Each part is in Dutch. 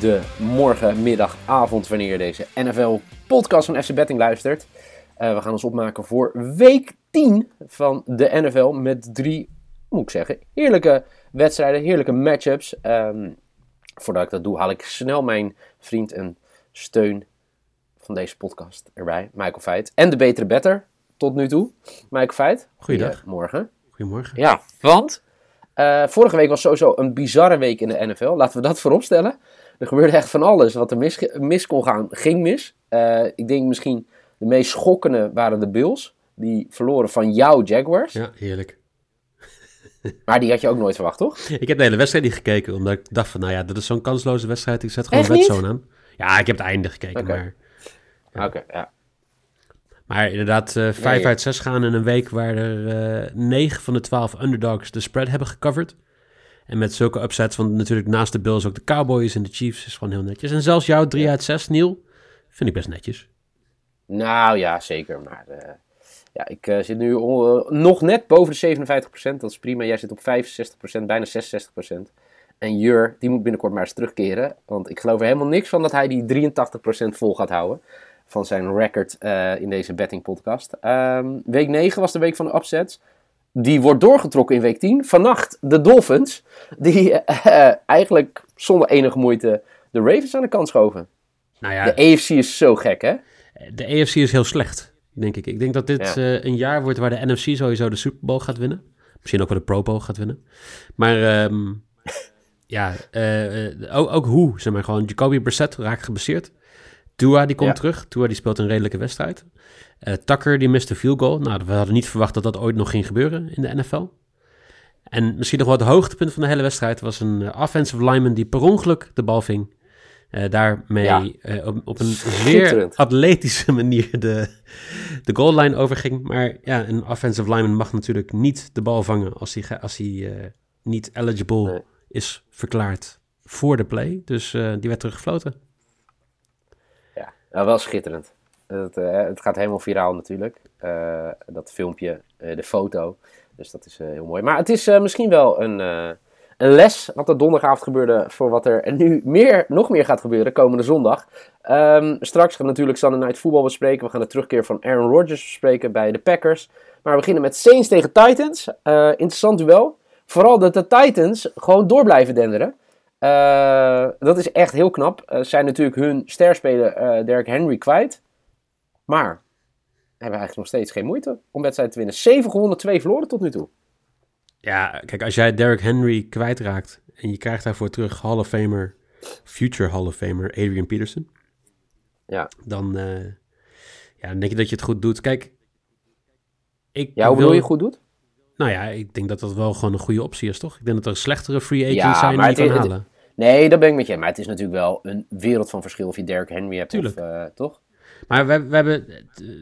Goedemorgen, middag, avond, wanneer je deze NFL-podcast van FC Betting luistert. Uh, we gaan ons opmaken voor week 10 van de NFL met drie, moet ik zeggen, heerlijke wedstrijden, heerlijke matchups. Um, voordat ik dat doe, haal ik snel mijn vriend en steun van deze podcast erbij, Michael Feit. En de betere better tot nu toe, Michael Feit. Goeiedag. Goedemorgen. Goedemorgen. Ja, want uh, vorige week was sowieso een bizarre week in de NFL. Laten we dat vooropstellen. Er gebeurde echt van alles. Wat er mis, mis kon gaan, ging mis. Uh, ik denk misschien de meest schokkende waren de Bills. Die verloren van jouw Jaguars. Ja, heerlijk. Maar die had je ook nooit verwacht, toch? Ik heb de hele wedstrijd niet gekeken, omdat ik dacht van, nou ja, dat is zo'n kansloze wedstrijd. Ik zet gewoon Redzone aan. Ja, ik heb het einde gekeken, maar... Ja. Oké, ja. Maar inderdaad, uh, 5 Nee. uit 6 gaan in een week waar er uh, 9 van de 12 underdogs de spread hebben gecoverd. En met zulke upsets, want natuurlijk naast de Bills ook de Cowboys en de Chiefs is gewoon heel netjes. En zelfs jouw 3 uit 6, Neil, vind ik best netjes. Nou ja, zeker. Maar uh, ja, ik uh, zit nu uh, nog net boven de 57%. Dat is prima. Jij zit op 65%, bijna 66%. En Jur, die moet binnenkort maar eens terugkeren. Want ik geloof er helemaal niks van dat hij die 83% vol gaat houden. Van zijn record in deze betting podcast. Um, week 9 was de week van de upsets. Die wordt doorgetrokken in week 10. Vannacht de Dolphins. Die uh, eigenlijk zonder enige moeite de Ravens aan de kant schoven. Nou ja, de AFC is zo gek, hè? De AFC is heel slecht, denk ik. Ik denk dat dit ja. uh, een jaar wordt waar de NFC sowieso de Super Bowl gaat winnen. Misschien ook wel de Pro Bowl gaat winnen. Maar um, ja, uh, ook, ook hoe, zeg maar gewoon. Jacoby Brissett raakt geblesseerd. Tua die komt ja. terug. Tua die speelt een redelijke wedstrijd. Uh, Tucker die mist een field goal. Nou, we hadden niet verwacht dat dat ooit nog ging gebeuren in de NFL. En misschien nog wel het hoogtepunt van de hele wedstrijd was een uh, offensive lineman die per ongeluk de bal ving. Uh, daarmee ja. op, op, een zeer atletische manier de, de goal line overging. Maar ja, een offensive lineman mag natuurlijk niet de bal vangen als hij, als hij niet eligible nee. is verklaard voor de play. Dus die werd teruggefloten. Nou, wel schitterend. Het, uh, het, gaat helemaal viraal natuurlijk. Uh, dat filmpje, uh, de foto. Dus dat is heel mooi. Maar het is misschien wel een, een les wat er donderdagavond gebeurde. Voor wat er nu meer, nog meer gaat gebeuren komende zondag. Um, straks gaan we natuurlijk Sunday Night Football bespreken. We gaan de terugkeer van Aaron Rodgers bespreken bij de Packers. Maar we beginnen met Saints tegen Titans. interessant duel. Vooral dat de Titans gewoon door blijven denderen. Uh, dat is echt heel knap. Uh, zijn natuurlijk hun sterspeler uh, Derek Henry kwijt. Maar hebben eigenlijk nog steeds geen moeite om wedstrijden te winnen. 7 gewonnen, 2 verloren tot nu toe. Ja, kijk, als jij Derek Henry kwijtraakt en je krijgt daarvoor terug Hall of Famer, future Hall of Famer Adrian Peterson. Ja. Dan, ja, dan denk je dat je het goed doet. Kijk, ik ja, hoe wil je goed doet? Nou ja, ik denk dat dat wel gewoon een goede optie is, toch? Ik denk dat er slechtere free agents ja, zijn die je kan het, halen. Het, nee, dat ben ik met je. Maar het is natuurlijk wel een wereld van verschil of je Derek Henry hebt Tuurlijk. of uh, toch? Maar we, we, hebben,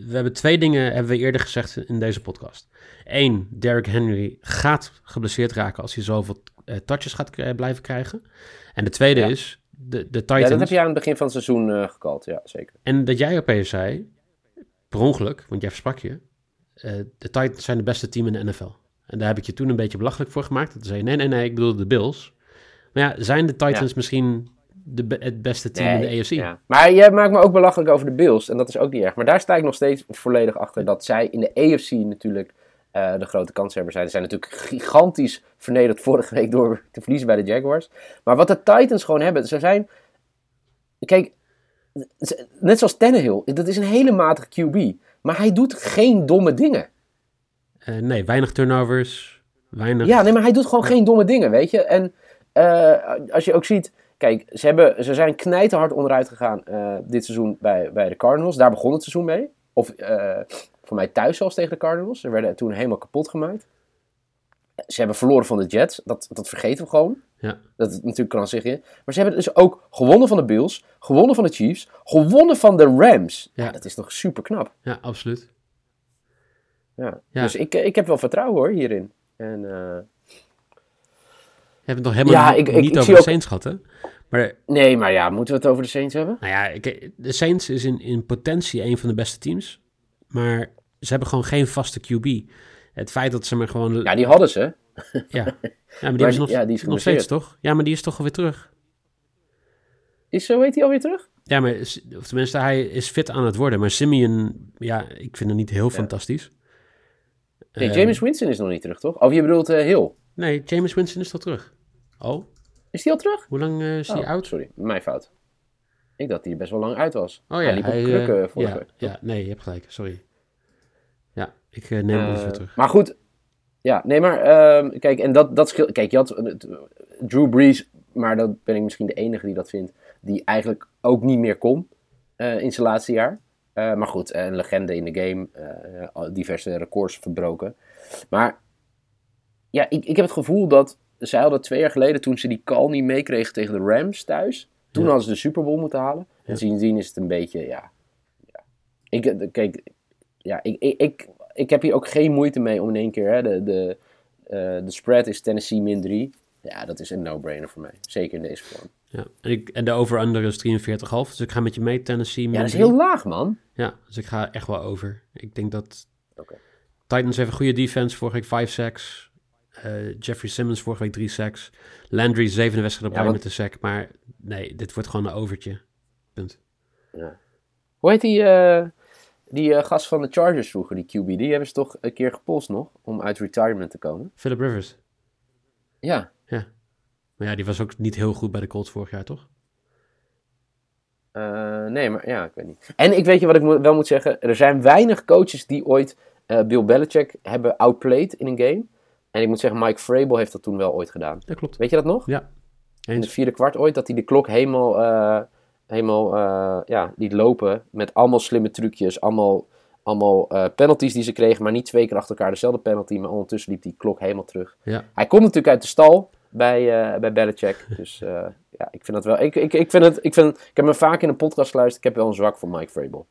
we hebben twee dingen, hebben we eerder gezegd in deze podcast. Eén, Derek Henry gaat geblesseerd raken als hij zoveel uh, touches gaat blijven krijgen. En de tweede ja. is, de, de Titans... Ja, dat heb je aan het begin van het seizoen uh, gekald, ja, zeker. En dat jij opeens zei, per ongeluk, want jij versprak je, de Titans zijn de beste team in de NFL. En daar heb ik je toen een beetje belachelijk voor gemaakt. Toen zei je, nee, nee, nee, ik bedoel de Bills. Maar ja, zijn de Titans ja. misschien de, het beste team nee, in de AFC? Ja. Maar jij maakt me ook belachelijk over de Bills. En dat is ook niet erg. Maar daar sta ik nog steeds volledig achter dat zij in de AFC natuurlijk uh, de grote kanshebber zijn. Ze zijn natuurlijk gigantisch vernederd vorige week door te verliezen bij de Jaguars. Maar wat de Titans gewoon hebben, ze zijn... Kijk, net zoals Tannehill, dat is een hele matige QB. Maar hij doet geen domme dingen. Uh, nee, weinig turnovers. Weinig. Ja, nee, maar hij doet gewoon geen domme dingen, weet je. En uh, als je ook ziet, kijk, ze, hebben, ze zijn knijterhard onderuit gegaan uh, dit seizoen bij, bij de Cardinals. Daar begon het seizoen mee. Of voor mij thuis zelfs tegen de Cardinals. Ze werden toen helemaal kapot gemaakt. Ze hebben verloren van de Jets. Dat, dat vergeten we gewoon. Ja. Dat is natuurlijk krankzinnig in. Maar ze hebben dus ook gewonnen van de Bills. Gewonnen van de Chiefs. Gewonnen van de Rams. Ja. Ja, dat is toch super knap. Ja, absoluut. Ja. Ja. Dus ik, ik heb wel vertrouwen hoor hierin. En uh, Je hebt het nog helemaal Ja, niet, ik- niet ik over de ook- Saints gehad, hè? Maar nee, maar ja, moeten we het over de Saints hebben? nou ja, ik- de Saints is in, in potentie een van de beste teams. Maar ze hebben gewoon geen vaste QB. Het feit dat ze maar gewoon... Ja, die hadden ze. Ja, ja maar die nog, ja, die is nog steeds, toch? Ja, maar die is toch alweer terug. Is zo heet hij alweer terug? Ja, maar of tenminste, hij is fit aan het worden. Maar Simeon, ja, ik vind hem niet heel fantastisch. Nee, Eh, James Winston is nog niet terug, toch? Of je bedoelt eh Hill. Nee, James Winston is toch terug? Oh, Is die al terug? hoe lang eh, is hij Oh, oud? Sorry, mijn fout. Ik dacht dat hij best wel lang uit was. Oh ja, hij liep op hij, krukken eh, vorige ja, week. ja, nee, je hebt gelijk, sorry. Ja, ik eh, neem alles Eh, weer terug. Maar goed, ja, nee, maar ehm, kijk, en dat, dat scheelt. Kijk, je had eh, Drew Brees, maar dat ben ik misschien de enige die dat vindt, die eigenlijk ook niet meer kon eh, in zijn laatste jaar. Eh, maar goed, een legende in de game, eh, diverse records verbroken. Maar ja, ik, ik heb het gevoel dat zij hadden twee jaar geleden, toen ze die call niet meekregen tegen de Rams thuis, toen Ja. hadden ze de Super Bowl moeten halen. Ja. En sindsdien is het een beetje, ja. ja. Ik, eh, kijk, ja, ik, ik, ik, ik heb hier ook geen moeite mee om in één keer, hè, de, de, de spread is Tennessee min 3. Ja, dat is een no-brainer voor mij. Zeker in deze vorm. Ja, en, ik, en de over-under is 43,5. Dus ik ga met je mee, Tennessee. Ja, dat is heel laag, man. Ja, dus ik ga echt wel over. Ik denk dat. Titans heeft een goede defense. Vorige week 5 sacks. Eh, Jeffrey Simmons vorige week 3 sacks. Landry zevende wedstrijd op Ja, want- met de sack. Maar nee, dit wordt gewoon een overtje. Punt. Hoe heet die, eh, die eh, gast van de Chargers vroeger, die QB? Die hebben ze toch een keer gepolst nog, om uit retirement te komen? Philip Rivers. Ja. Maar ja, die was ook niet heel goed bij de Colts vorig jaar, toch? Eh, nee, maar ja, ik weet niet. En ik weet je wat ik mo- wel moet zeggen. Er zijn weinig coaches die ooit eh, Bill Belichick hebben outplayed in een game. En ik moet zeggen, Mike Vrabel heeft dat toen wel ooit gedaan. Dat klopt. Weet je dat nog? Ja. In het vierde kwart ooit, dat hij de klok helemaal, eh, helemaal ja, liet lopen. Met allemaal slimme trucjes, allemaal, allemaal penalties die ze kregen. Maar niet twee keer achter elkaar dezelfde penalty. Maar ondertussen liep die klok helemaal terug. Ja. Hij komt natuurlijk uit de stal bij, eh bij Belichick. Dus eh, ja, ik vind dat wel. Ik, ik, ik, vind het, ik, vind, ik heb hem vaak in een podcast geluisterd. Ik heb wel een zwak voor Mike Vrabel.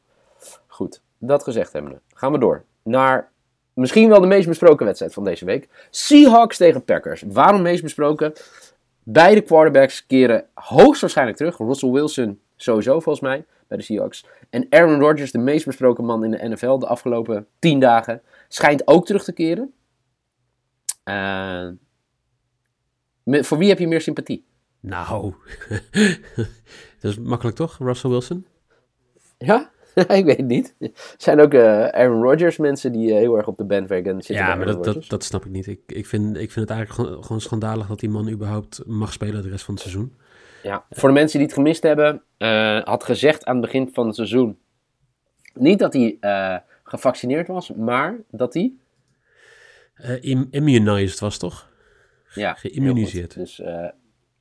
Goed, dat gezegd hebbende. Gaan we door naar misschien wel de meest besproken wedstrijd van deze week. Seahawks tegen Packers. Waarom meest besproken? Beide quarterbacks keren hoogstwaarschijnlijk terug. Russell Wilson sowieso volgens mij bij de Seahawks. En Aaron Rodgers, de meest besproken man in de NFL de afgelopen tien dagen, schijnt ook terug te keren. Eh, voor wie heb je meer sympathie? Nou, dat is makkelijk toch, Russell Wilson? Ja? ik weet het niet. Er zijn ook eh, Aaron Rodgers mensen die eh, heel erg op de bandwagon zitten. Ja, maar dat, dat, snap ik niet. Ik, ik, vind, ik vind het eigenlijk gewoon, gewoon schandalig dat die man überhaupt mag spelen de rest van het seizoen. Ja, voor de mensen die het gemist hebben, eh, had gezegd aan het begin van het seizoen. Niet dat hij gevaccineerd was, maar dat hij. Im- immunized was toch? Ja, Geïmmuniseerd. Dus eh,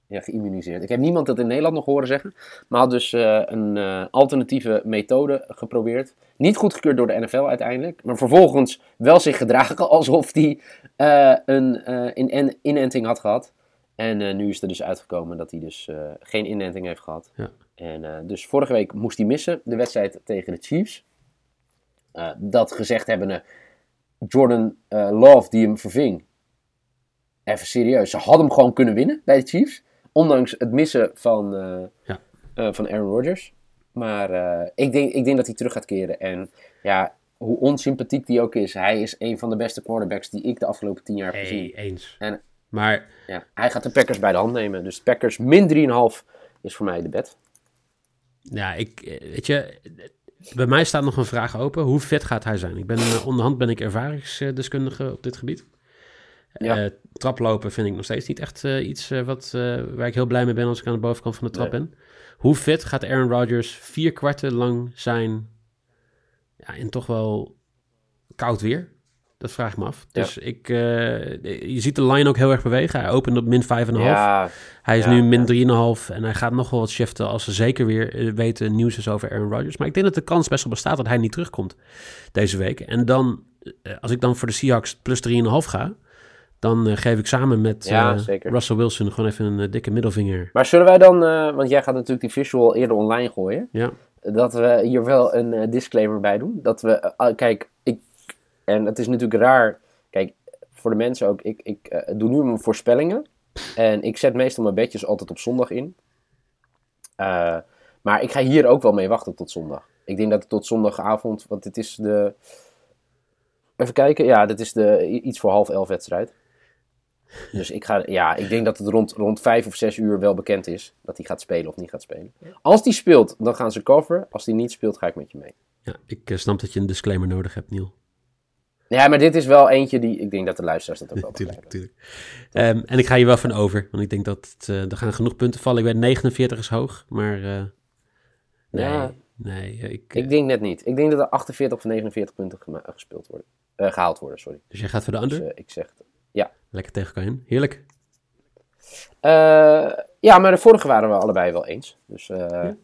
ja, geïmmuniseerd. Ik heb niemand dat in Nederland nog horen zeggen. Maar had dus eh, een eh, alternatieve methode geprobeerd. Niet goedgekeurd door de NFL uiteindelijk. Maar vervolgens wel zich gedragen alsof hij een in- inenting had gehad. En nu is er dus uitgekomen dat hij dus geen inenting heeft gehad. Ja. En dus vorige week moest hij missen, de wedstrijd tegen de Chiefs. Dat gezegd hebbende, Jordan Love die hem verving. Even serieus, ze hadden hem gewoon kunnen winnen bij de Chiefs. Ondanks het missen van, eh, Ja. eh, van Aaron Rodgers. Maar eh, ik, denk, ik denk dat hij terug gaat keren. En ja, hoe onsympathiek die ook is, hij is een van de beste quarterbacks die ik de afgelopen tien jaar heb gezien. Hey, eens. En- Maar Ja, hij gaat de Packers bij de hand nemen. Dus Packers min 3,5 is voor mij de bet. ja, ik, weet je, bij mij staat nog een vraag open. Hoe fit gaat hij zijn? Ik ben, onderhand ben ik ervaringsdeskundige op dit gebied. Ja. Eh, traplopen vind ik nog steeds niet echt eh, iets eh, wat, waar ik heel blij mee ben als ik aan de bovenkant van de trap Nee. ben. Hoe fit gaat Aaron Rodgers vier kwarten lang zijn ja, in toch wel koud weer? Dat vraag ik me af. Dus ik, uh, je ziet de line ook heel erg bewegen. Hij opent op min 5,5. Ja, hij is ja, nu min 3,5 en hij gaat nog wel wat shiften als ze zeker weer weten nieuws is over Aaron Rodgers. Maar ik denk dat de kans best wel bestaat dat hij niet terugkomt deze week. En dan, als ik dan voor de Seahawks plus 3,5 ga, dan uh, geef ik samen met uh, Russell Wilson gewoon even een uh, dikke middelvinger. Maar zullen wij dan, want jij gaat natuurlijk die visual eerder online gooien. Ja. Dat we hier wel een disclaimer bij doen. Dat we, kijk, ik, en het is natuurlijk raar. Kijk, voor de mensen ook, ik, ik doe nu mijn voorspellingen. En ik zet meestal mijn bedjes altijd op zondag in. maar ik ga hier ook wel mee wachten tot zondag. Ik denk dat het tot zondagavond, want het is de... Even kijken, ja, dit is de iets voor half elf wedstrijd. Dus ik, ga, ja, ik denk dat het rond, rond vijf of zes uur wel bekend is dat hij gaat spelen of niet gaat spelen. Als die speelt, dan gaan ze coveren. Als die niet speelt, ga ik met je mee. Ja, ik uh, snap dat je een disclaimer nodig hebt, Niel. Ja, maar dit is wel eentje die ik denk dat de luisteraars dat ook wel tuurlijk, tuurlijk. Um, en ik ga hier wel van over, want ik denk dat het, uh, er gaan genoeg punten vallen. Ik weet 49 is hoog, maar uh, nee, ja, nee. Ik, ik denk net niet. Ik denk dat er 48 of 49 punten gespeeld worden, gehaald worden, sorry. Dus jij gaat voor de under? Dus, ik zeg ja. Lekker tegen elkaar in. Heerlijk. Uh, ja, maar de vorige waren we allebei wel eens. Dus uh, ja.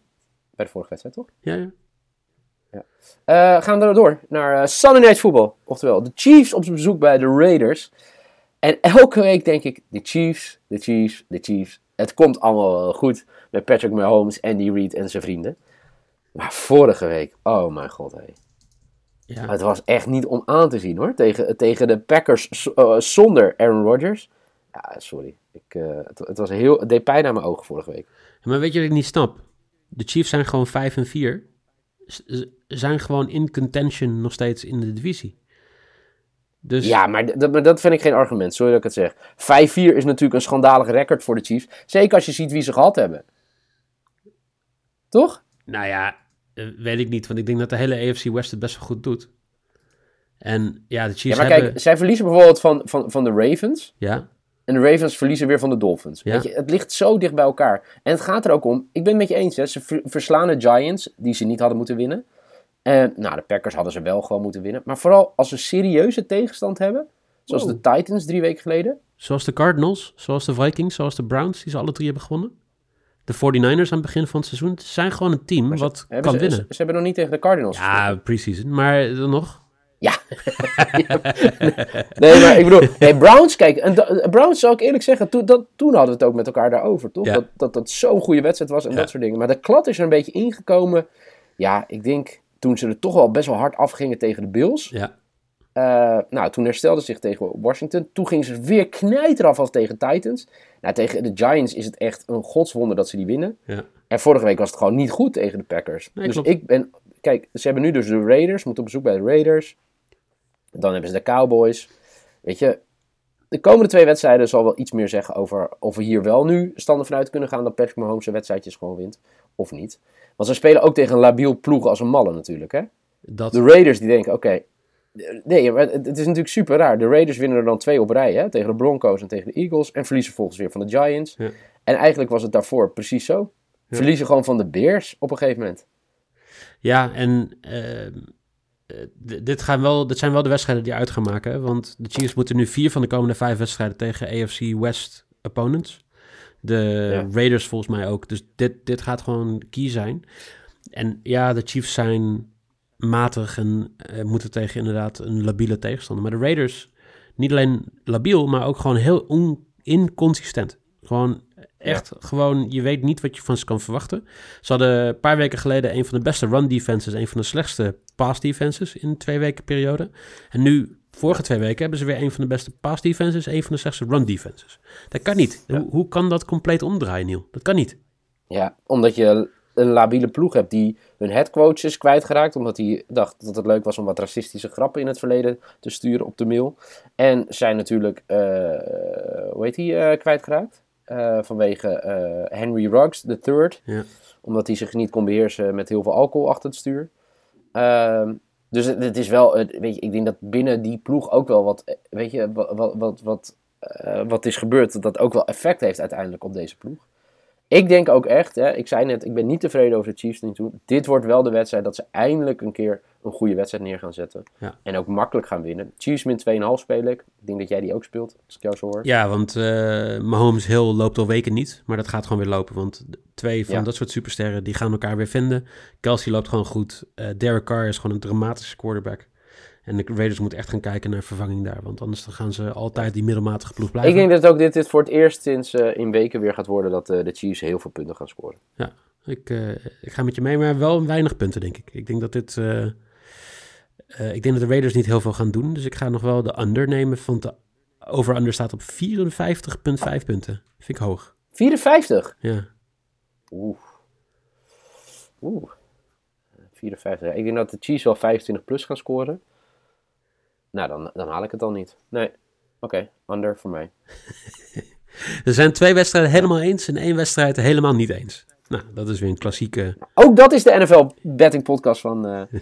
bij de vorige wedstrijd, toch? Ja, ja. ja. Uh, gaan we door naar Sunday Night Football. Oftewel, de Chiefs op bezoek bij de Raiders. En elke week denk ik, de Chiefs, de Chiefs, de Chiefs. Het komt allemaal goed met Patrick Mahomes, Andy Reid en zijn vrienden. Maar vorige week, oh mijn god, hé. Ja. Het was echt niet om aan te zien hoor. Tegen, tegen de Packers uh, zonder Aaron Rodgers. Ja, sorry. Ik, uh, het, het, was heel, het deed pijn aan mijn ogen vorige week. maar weet je wat ik niet snap? De Chiefs zijn gewoon 5 en 4. Ze zijn gewoon in contention nog steeds in de divisie. Dus... Ja, maar dat, dat vind ik geen argument. Sorry dat ik het zeg. 5-4 is natuurlijk een schandalig record voor de Chiefs. Zeker als je ziet wie ze gehad hebben. Toch? Nou ja, weet ik niet, want ik denk dat de hele AFC West het best wel goed doet. En ja, de Chiefs ja, maar hebben... kijk, zij verliezen bijvoorbeeld van, van, van de Ravens. Ja. En de Ravens verliezen weer van de Dolphins. Ja. Weet je, het ligt zo dicht bij elkaar. En het gaat er ook om, ik ben het met je eens, hè, ze verslaan de Giants, die ze niet hadden moeten winnen. En nou, de Packers hadden ze wel gewoon moeten winnen. Maar vooral als ze serieuze tegenstand hebben, zoals de Titans drie weken geleden. Zoals de Cardinals, zoals de Vikings, zoals de Browns, die ze alle drie hebben gewonnen de 49ers aan het begin van het seizoen zijn gewoon een team wat kan winnen. Ze, hebben nog niet tegen de Cardinals Ja, precies. Maar dan nog? Ja. nee, maar ik bedoel, nee, Browns, kijk, en Browns zou ik eerlijk zeggen, toen, dat, toen hadden we het ook met elkaar daarover, toch? Dat, dat dat zo'n goede wedstrijd was en dat soort dingen. Maar de klad is er een beetje ingekomen. Ja, ik denk toen ze er toch wel best wel hard afgingen tegen de Bills. Ja. Uh, nou, toen herstelde zich tegen Washington. Toen gingen ze weer knijter af als tegen Titans. Nou, tegen de Giants is het echt een godswonder dat ze die winnen. Ja. En vorige week was het gewoon niet goed tegen de Packers. dus ik ben... Kijk, ze hebben nu dus de Raiders. Moeten op bezoek bij de Raiders. Dan hebben ze de Cowboys. Weet je, de komende twee wedstrijden zal wel iets meer zeggen over of we hier wel nu standen vanuit kunnen gaan dat Patrick Mahomes zijn wedstrijdjes gewoon wint. Of niet. Want ze spelen ook tegen een labiel ploeg als een malle natuurlijk, hè. Dat... De Raiders die denken, oké, Nee, maar het is natuurlijk super raar. De Raiders winnen er dan twee op rij, hè? tegen de Broncos en tegen de Eagles. En verliezen volgens weer van de Giants. Ja. En eigenlijk was het daarvoor precies zo. Verliezen gewoon van de Bears op een gegeven moment. Ja, en uh, dit, gaan wel, dit zijn wel de wedstrijden die uit gaan maken. Want de Chiefs moeten nu vier van de komende vijf wedstrijden tegen AFC West opponents. De Raiders volgens mij ook. Dus dit, dit gaat gewoon key zijn. En ja, de Chiefs zijn matig en uh, moeten tegen inderdaad een labiele tegenstander. Maar de Raiders, niet alleen labiel, maar ook gewoon heel inconsistent. Gewoon echt gewoon, je weet niet wat je van ze kan verwachten. Ze hadden een paar weken geleden een van de beste run defenses, een van de slechtste pass defenses in twee weken periode. En nu, vorige twee weken, hebben ze weer een van de beste pass defenses, een van de slechtste run defenses. Dat kan niet. Hoe, hoe kan dat compleet omdraaien, Niel? Dat kan niet. Ja, omdat je een labiele ploeg hebt die hun headcoach is kwijtgeraakt. Omdat hij dacht dat het leuk was om wat racistische grappen in het verleden te sturen op de mail. En zijn natuurlijk, uh, hoe heet hij, uh, kwijtgeraakt. Uh, vanwege Henry Ruggs, the third. Ja. Omdat hij zich niet kon beheersen met heel veel alcohol achter het stuur. Ehm, dus het, het, is wel, weet je, ik denk dat binnen die ploeg ook wel wat, weet je, wat, wat, wat, wat, wat is gebeurd. Dat ook wel effect heeft uiteindelijk op deze ploeg. Ik denk ook echt, hè, ik zei net, ik ben niet tevreden over de Chiefs nu toe. Dit wordt wel de wedstrijd dat ze eindelijk een keer een goede wedstrijd neer gaan zetten. Ja. En ook makkelijk gaan winnen. Chiefs min 2,5 speel ik. Ik denk dat jij die ook speelt, als ik jou zo hoor. Ja, want eh Mahomes Hill loopt al weken niet. Maar dat gaat gewoon weer lopen. Want twee van Ja. dat soort supersterren, die gaan elkaar weer vinden. Kelsey loopt gewoon goed. Eh Derek Carr is gewoon een dramatische quarterback. En de Raiders moeten echt gaan kijken naar vervanging daar. Want anders dan gaan ze altijd die middelmatige ploeg blijven. Ik denk dat ook dit, dit voor het eerst sinds eh, in weken weer gaat worden dat eh, de Chiefs heel veel punten gaan scoren. Ik, eh, ik ga met je mee, maar wel weinig punten, denk ik. Ik denk dat dit... ik denk dat de Raiders niet heel veel gaan doen. Dus ik ga nog wel de under nemen. Want de over-under staat op 54,5 punten. Vind ik hoog. 54. Ja. Oeh. Oeh. 54. Ja, ik denk dat de Chiefs wel 25 plus gaan scoren. Nou, dan, dan haal ik het dan niet. Nee. Oké, under voor mij. Er zijn twee wedstrijden helemaal eens en één wedstrijd helemaal niet eens. Nou, dat is weer een klassieke... Ook dat is de NFL Betting Podcast van, eh,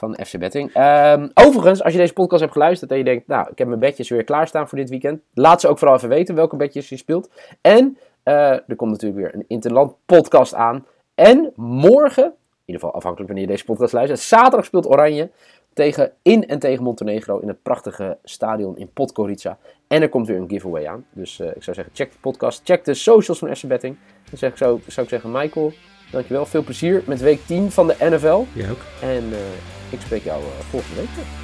van FC Betting. Ehm, overigens, als je deze podcast hebt geluisterd en je denkt, nou, ik heb mijn bedjes weer klaarstaan voor dit weekend. Laat ze ook vooral even weten welke bedjes je speelt. En eh, er komt natuurlijk weer een Interland podcast aan. En morgen, in ieder geval afhankelijk wanneer je deze podcast luistert, zaterdag speelt Oranje tegen, in en tegen Montenegro in het prachtige stadion in Podgorica. En er komt weer een giveaway aan. Dus eh, ik zou zeggen, check de podcast, check de socials van FC Betting. Dan zeg ik zo, zou ik zeggen, Michael, dankjewel. Veel plezier met week 10 van de NFL. Jij ook? En eh, ik spreek jou eh, volgende week weer.